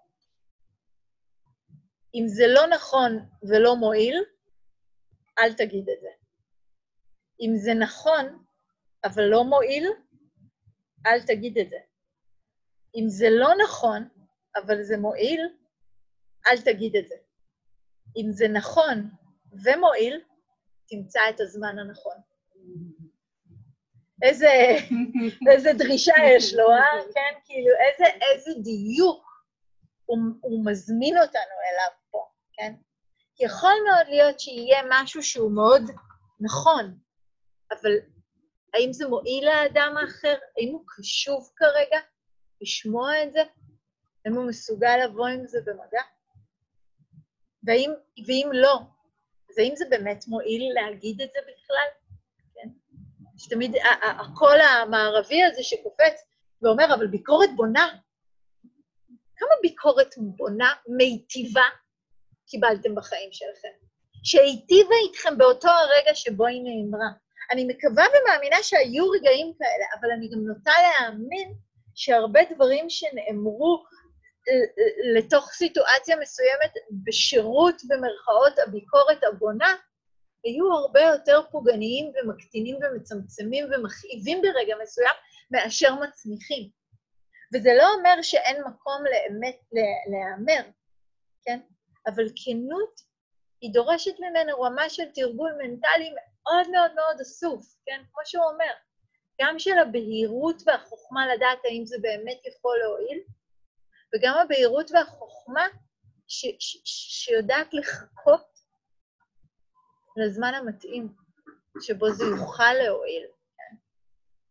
אם זה לא נכון ולא מועיל, אל תגיד את זה. אם זה נכון אבל לא מועיל, אל תגיד את זה. אם זה לא נכון אבל זה מועיל, אל תגיד את זה. אם זה נכון ומועיל, תמצא את הזמן הנכון. איזה, איזה דרישה יש לו, אה? כן, כאילו, איזה, איזה דיוק הוא, הוא מזמין אותנו אליו פה, כן? יכול מאוד להיות שיהיה משהו שהוא מאוד נכון, אבל האם זה מועיל לאדם האחר? האם הוא קשוב כרגע לשמוע את זה? האם הוא מסוגל לבוא עם זה במגע? ואם, ואם לא, האם זה באמת מועיל להגיד את זה בכלל? כן? שתמיד הקול המערבי הזה שקופץ ואומר, אבל ביקורת בונה. כמה ביקורת בונה, מיטיבה, קיבלתם בחיים שלכם? שהיטיבה איתכם באותו הרגע שבו היא נאמרה. אני מקווה ומאמינה שהיו רגעים כאלה, אבל אני גם נוטה להאמין שהרבה דברים שנאמרו לתוך סיטואציה מסוימת בשירות, במרכאות, הביקורת הבונה, היו הרבה יותר פוגעניים ומקטינים ומצמצמים ומכאיבים ברגע מסוים מאשר מצמיחים. וזה לא אומר שאין מקום לאמת להיאמר, כן? אבל כנות היא דורשת ממנו רמה של תרגול מנטלי מאוד מאוד מאוד אסוף, כן? כמו שהוא אומר, גם של הבהירות והחוכמה לדעת האם זה באמת יכול להועיל, וגם הבהירות והחוכמה ש- ש- שיודעת לחכות לזמן המתאים שבו זה יוכל להועיל. כן?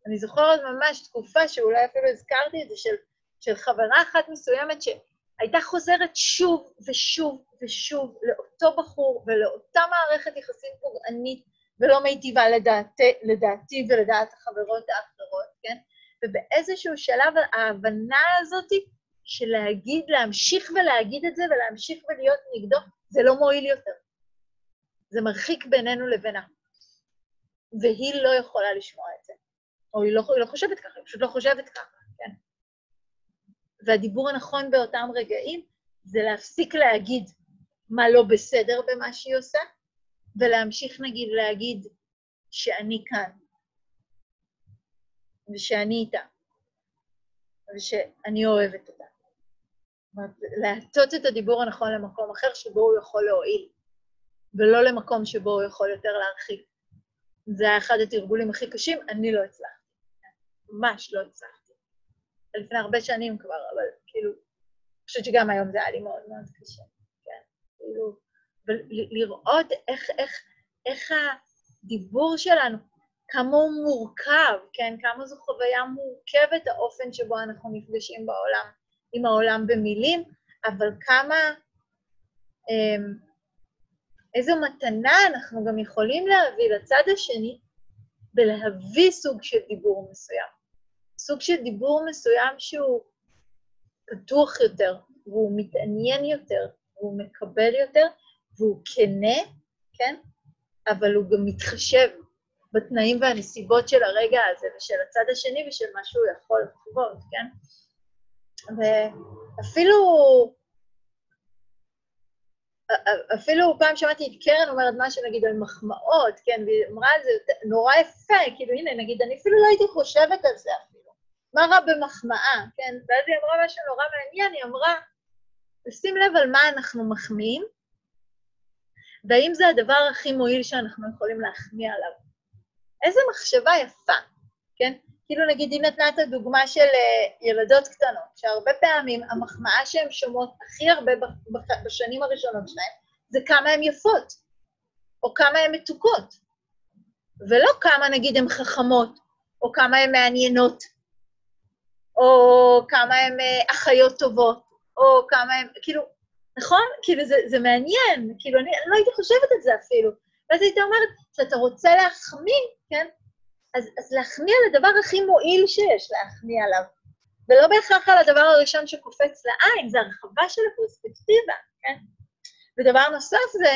אני זוכרת ממש תקופה שאולי אפילו הזכרתי את זה, של, של חברה אחת מסוימת שהייתה חוזרת שוב ושוב ושוב לאותו בחור ולאותה מערכת יחסים פוגענית ולא מיטיבה לדעתי, לדעתי ולדעת החברות האחרות, כן? ובאיזשהו שלב ההבנה הזאתי של להגיד, להמשיך ולהגיד את זה ולהמשיך ולהיות נגדו, זה לא מועיל יותר. זה מרחיק בינינו לבינה. והיא לא יכולה לשמוע את זה. או היא לא, היא לא חושבת ככה, היא פשוט לא חושבת ככה, כן? והדיבור הנכון באותם רגעים זה להפסיק להגיד מה לא בסדר במה שהיא עושה, ולהמשיך נגיד להגיד שאני כאן, ושאני איתה, ושאני אוהבת אותה. אומרת, להטות את הדיבור הנכון למקום אחר שבו הוא יכול להועיל, ולא למקום שבו הוא יכול יותר להרחיק. זה היה אחד התרגולים הכי קשים, אני לא הצלחתי. ממש לא הצלחתי. לפני הרבה שנים כבר, אבל כאילו, אני חושבת שגם היום זה היה לי מאוד מאוד קשה. כן, כאילו, ולראות איך, איך, איך הדיבור שלנו, כמה הוא מורכב, כן? כמה זו חוויה מורכבת, האופן שבו אנחנו נפגשים בעולם, עם העולם במילים, אבל כמה, אמ, איזו מתנה אנחנו גם יכולים להביא לצד השני ולהביא סוג של דיבור מסוים. סוג של דיבור מסוים שהוא פתוח יותר, והוא מתעניין יותר, והוא מקבל יותר, והוא כנה, כן? אבל הוא גם מתחשב בתנאים והנסיבות של הרגע הזה ושל הצד השני ושל מה שהוא יכול לחוות, כן? ואפילו... אפילו פעם שמעתי את קרן אומרת משהו, נגיד, על מחמאות, כן, והיא אמרה את זה נורא יפה, כאילו, הנה, נגיד, אני אפילו לא הייתי חושבת על זה אפילו. מה רע במחמאה, כן? ואז היא אמרה משהו נורא מעניין, היא אמרה, לשים לב על מה אנחנו מחמיאים, והאם זה הדבר הכי מועיל שאנחנו יכולים להחמיא עליו. איזה מחשבה יפה, כן? כאילו נגיד היא נתנה את הדוגמה של uh, ילדות קטנות, שהרבה פעמים המחמאה שהן שומעות הכי הרבה בשנים הראשונות שלהן זה כמה הן יפות, או כמה הן מתוקות, ולא כמה נגיד הן חכמות, או כמה הן מעניינות, או כמה הן uh, אחיות טובות, או כמה הן, כאילו, נכון? כאילו, זה, זה מעניין, כאילו, אני, לא הייתי חושבת על זה אפילו. ואז הייתי אומרת, כשאתה רוצה להחמיא, כן? אז, אז להחמיא על הדבר הכי מועיל שיש להחמיא עליו. ולא בהכרח על הדבר הראשון שקופץ לעין, זה הרחבה של הפרספקטיבה, כן? ודבר נוסף זה,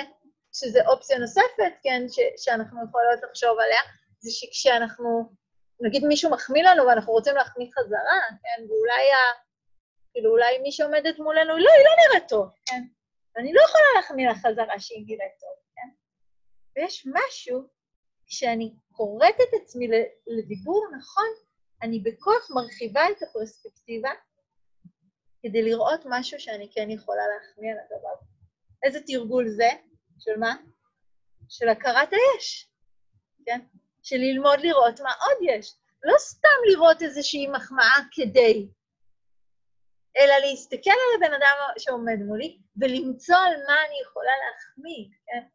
שזה אופציה נוספת, כן, ש, שאנחנו יכולות לחשוב עליה, זה שכשאנחנו, נגיד מישהו מחמיא לנו ואנחנו רוצים להחמיא חזרה, כן, ואולי ה... כאילו, אולי מי שעומדת מולנו, לא, היא לא נראית טוב, כן? אני לא יכולה להחמיא לה חזרה שהיא נראית טוב, כן? ויש משהו, כשאני קוראת את עצמי לדיבור נכון, אני בכוח מרחיבה את הפרספקטיבה כדי לראות משהו שאני כן יכולה להחמיא הדבר. איזה תרגול זה? של מה? של הכרת היש, כן? של ללמוד לראות מה עוד יש. לא סתם לראות איזושהי מחמאה כדי, אלא להסתכל על הבן אדם שעומד מולי ולמצוא על מה אני יכולה להחמיא, כן?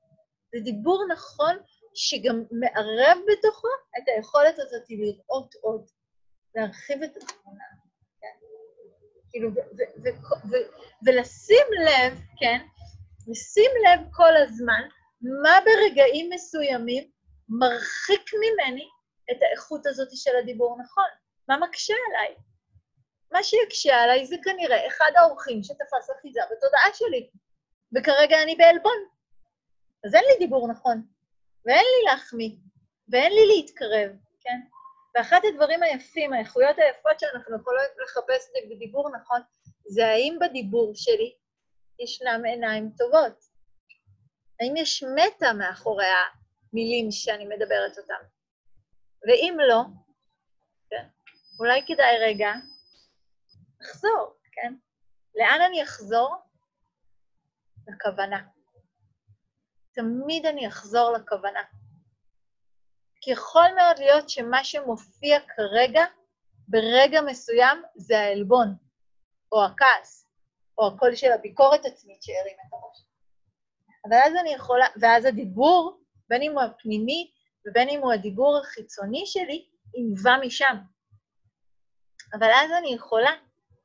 זה דיבור נכון שגם מערב בתוכו את היכולת הזאת לראות עוד, להרחיב את התמונה, כן? כאילו, ולשים לב, כן? לשים לב כל הזמן מה ברגעים מסוימים מרחיק ממני את האיכות הזאת של הדיבור נכון. מה מקשה עליי? מה שיקשה עליי זה כנראה אחד האורחים שתפס אחיזה בתודעה שלי, וכרגע אני בעלבון. אז אין לי דיבור נכון, ואין לי להחמיא, ואין לי להתקרב, כן? ואחת הדברים היפים, האיכויות היפות שאנחנו יכולות לחפש בדיבור נכון, זה האם בדיבור שלי ישנם עיניים טובות. האם יש מטה מאחורי המילים שאני מדברת אותן? ואם לא, כן, אולי כדאי רגע לחזור, כן? לאן אני אחזור? לכוונה. תמיד אני אחזור לכוונה. כי יכול מאוד להיות שמה שמופיע כרגע, ברגע מסוים, זה העלבון, או הכעס, או הקול של הביקורת עצמית שהרים את הראש. אבל אז אני יכולה, ואז הדיבור, בין אם הוא הפנימי ובין אם הוא הדיבור החיצוני שלי, ינבע משם. אבל אז אני יכולה,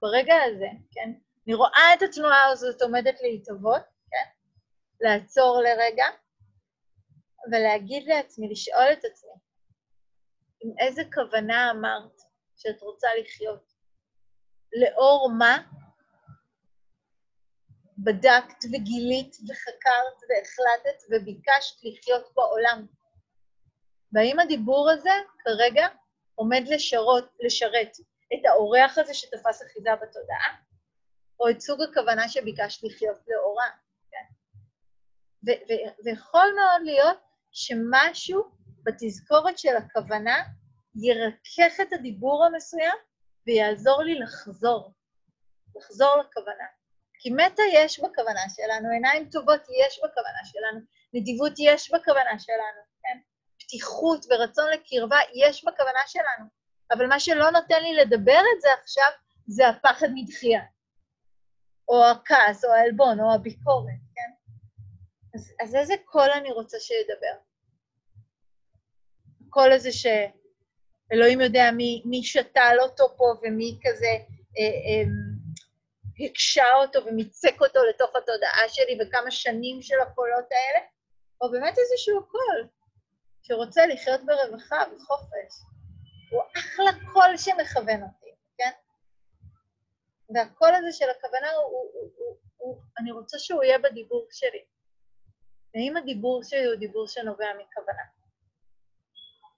ברגע הזה, כן, אני רואה את התנועה הזאת עומדת להתהוות, לעצור לרגע, ולהגיד לעצמי, לשאול את עצמי, עם איזה כוונה אמרת שאת רוצה לחיות? לאור מה בדקת וגילית וחקרת והחלטת וביקשת לחיות בעולם? והאם הדיבור הזה כרגע עומד לשרות, לשרת את האורח הזה שתפס אחיזה בתודעה, או את סוג הכוונה שביקשת לחיות לאורה? ויכול מאוד להיות שמשהו בתזכורת של הכוונה ירכך את הדיבור המסוים ויעזור לי לחזור, לחזור לכוונה. כי מטה יש בכוונה שלנו, עיניים טובות יש בכוונה שלנו, נדיבות יש בכוונה שלנו, כן? פתיחות ורצון לקרבה יש בכוונה שלנו, אבל מה שלא נותן לי לדבר את זה עכשיו, זה הפחד מדחייה, או הכעס, או העלבון, או הביקורת? אז, אז איזה קול אני רוצה שידבר? הקול הזה שאלוהים יודע מי, מי שתל אותו פה ומי כזה אה, אה, הקשה אותו ומיצק אותו לתוך התודעה שלי וכמה שנים של הקולות האלה, או באמת איזשהו קול שרוצה לחיות ברווחה וחופש. הוא אחלה קול שמכוון אותי, כן? והקול הזה של הכוונה, הוא, הוא, הוא, הוא, הוא, אני רוצה שהוא יהיה בדיבור שלי. ואם הדיבור שלי הוא דיבור שנובע מכוונה,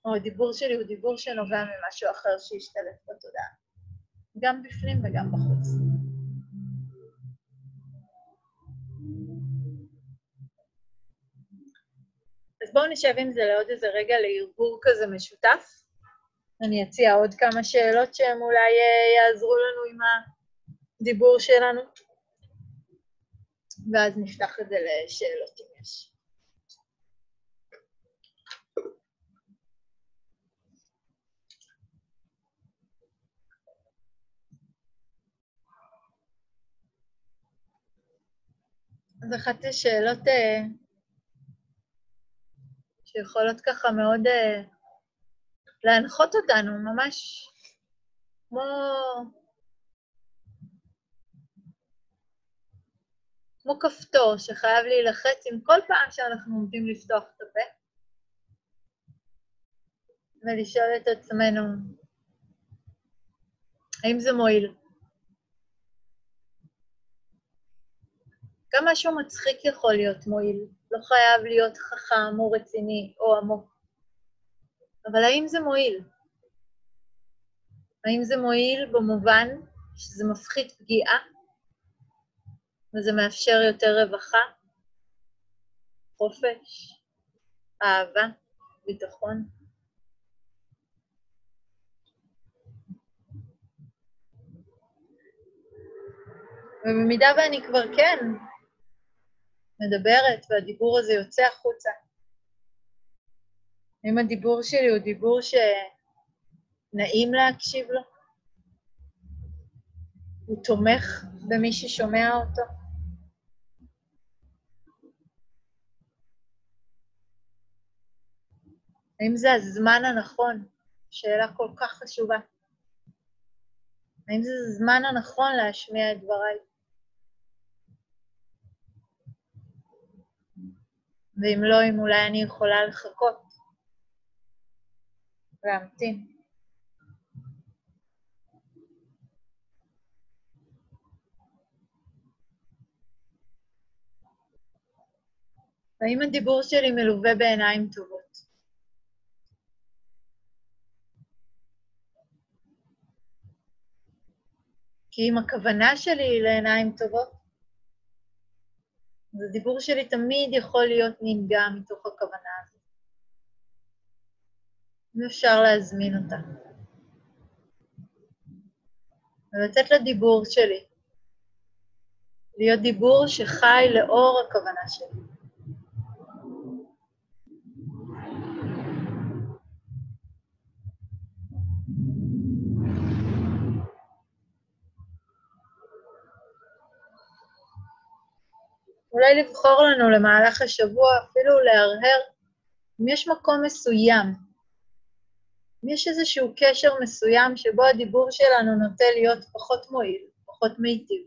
או הדיבור שלי הוא דיבור שנובע ממשהו אחר שהשתלט בתודעה, גם בפנים וגם בחוץ. אז בואו נשב עם זה לעוד איזה רגע לערבור כזה משותף. אני אציע עוד כמה שאלות שהן אולי אה, יעזרו לנו עם הדיבור שלנו, ואז נפתח את זה לשאלות יש. אז אחת השאלות אה, שיכולות ככה מאוד uh, להנחות אותנו, ממש כמו... כמו כפתור שחייב להילחץ עם כל פעם שאנחנו עומדים לפתוח את הפה, ולשאול את עצמנו, האם זה מועיל? גם משהו מצחיק יכול להיות מועיל. לא חייב להיות חכם או רציני או עמוק. אבל האם זה מועיל? האם זה מועיל במובן שזה מפחית פגיעה וזה מאפשר יותר רווחה, חופש, אהבה, ביטחון? ובמידה ואני כבר כן מדברת והדיבור הזה יוצא החוצה. אם הדיבור שלי הוא דיבור שנעים להקשיב לו? הוא תומך במי ששומע אותו? האם זה הזמן הנכון? שאלה כל כך חשובה. האם זה הזמן הנכון להשמיע את דבריי? ואם לא, אם אולי אני יכולה לחכות, להמתין. והאם הדיבור שלי מלווה בעיניים טובות? כי אם הכוונה שלי היא לעיניים טובות, אז הדיבור שלי תמיד יכול להיות ננגע מתוך הכוונה הזאת. אם אפשר להזמין אותה. ולתת לדיבור שלי להיות דיבור שחי לאור הכוונה שלי. אולי לבחור לנו למהלך השבוע, אפילו להרהר, אם יש מקום מסוים, אם יש איזשהו קשר מסוים שבו הדיבור שלנו נוטה להיות פחות מועיל, פחות מיטיב.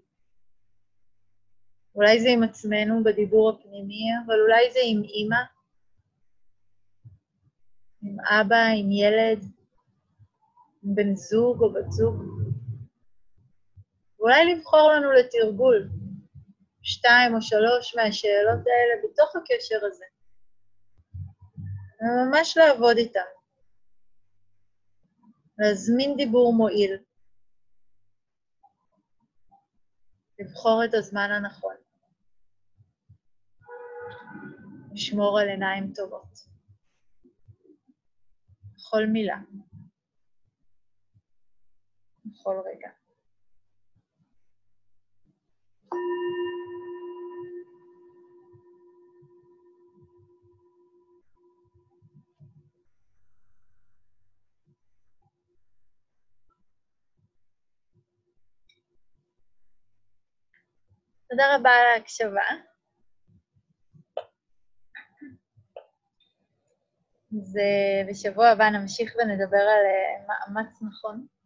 אולי זה עם עצמנו בדיבור הפנימי, אבל אולי זה עם אימא, עם אבא, עם ילד, עם בן זוג או בת זוג. ואולי לבחור לנו לתרגול, שתיים או שלוש מהשאלות האלה בתוך הקשר הזה. וממש לעבוד איתן. להזמין דיבור מועיל. לבחור את הזמן הנכון. לשמור על עיניים טובות. בכל מילה. בכל רגע. תודה רבה על ההקשבה. ובשבוע הבא נמשיך ונדבר על אה, מאמץ נכון.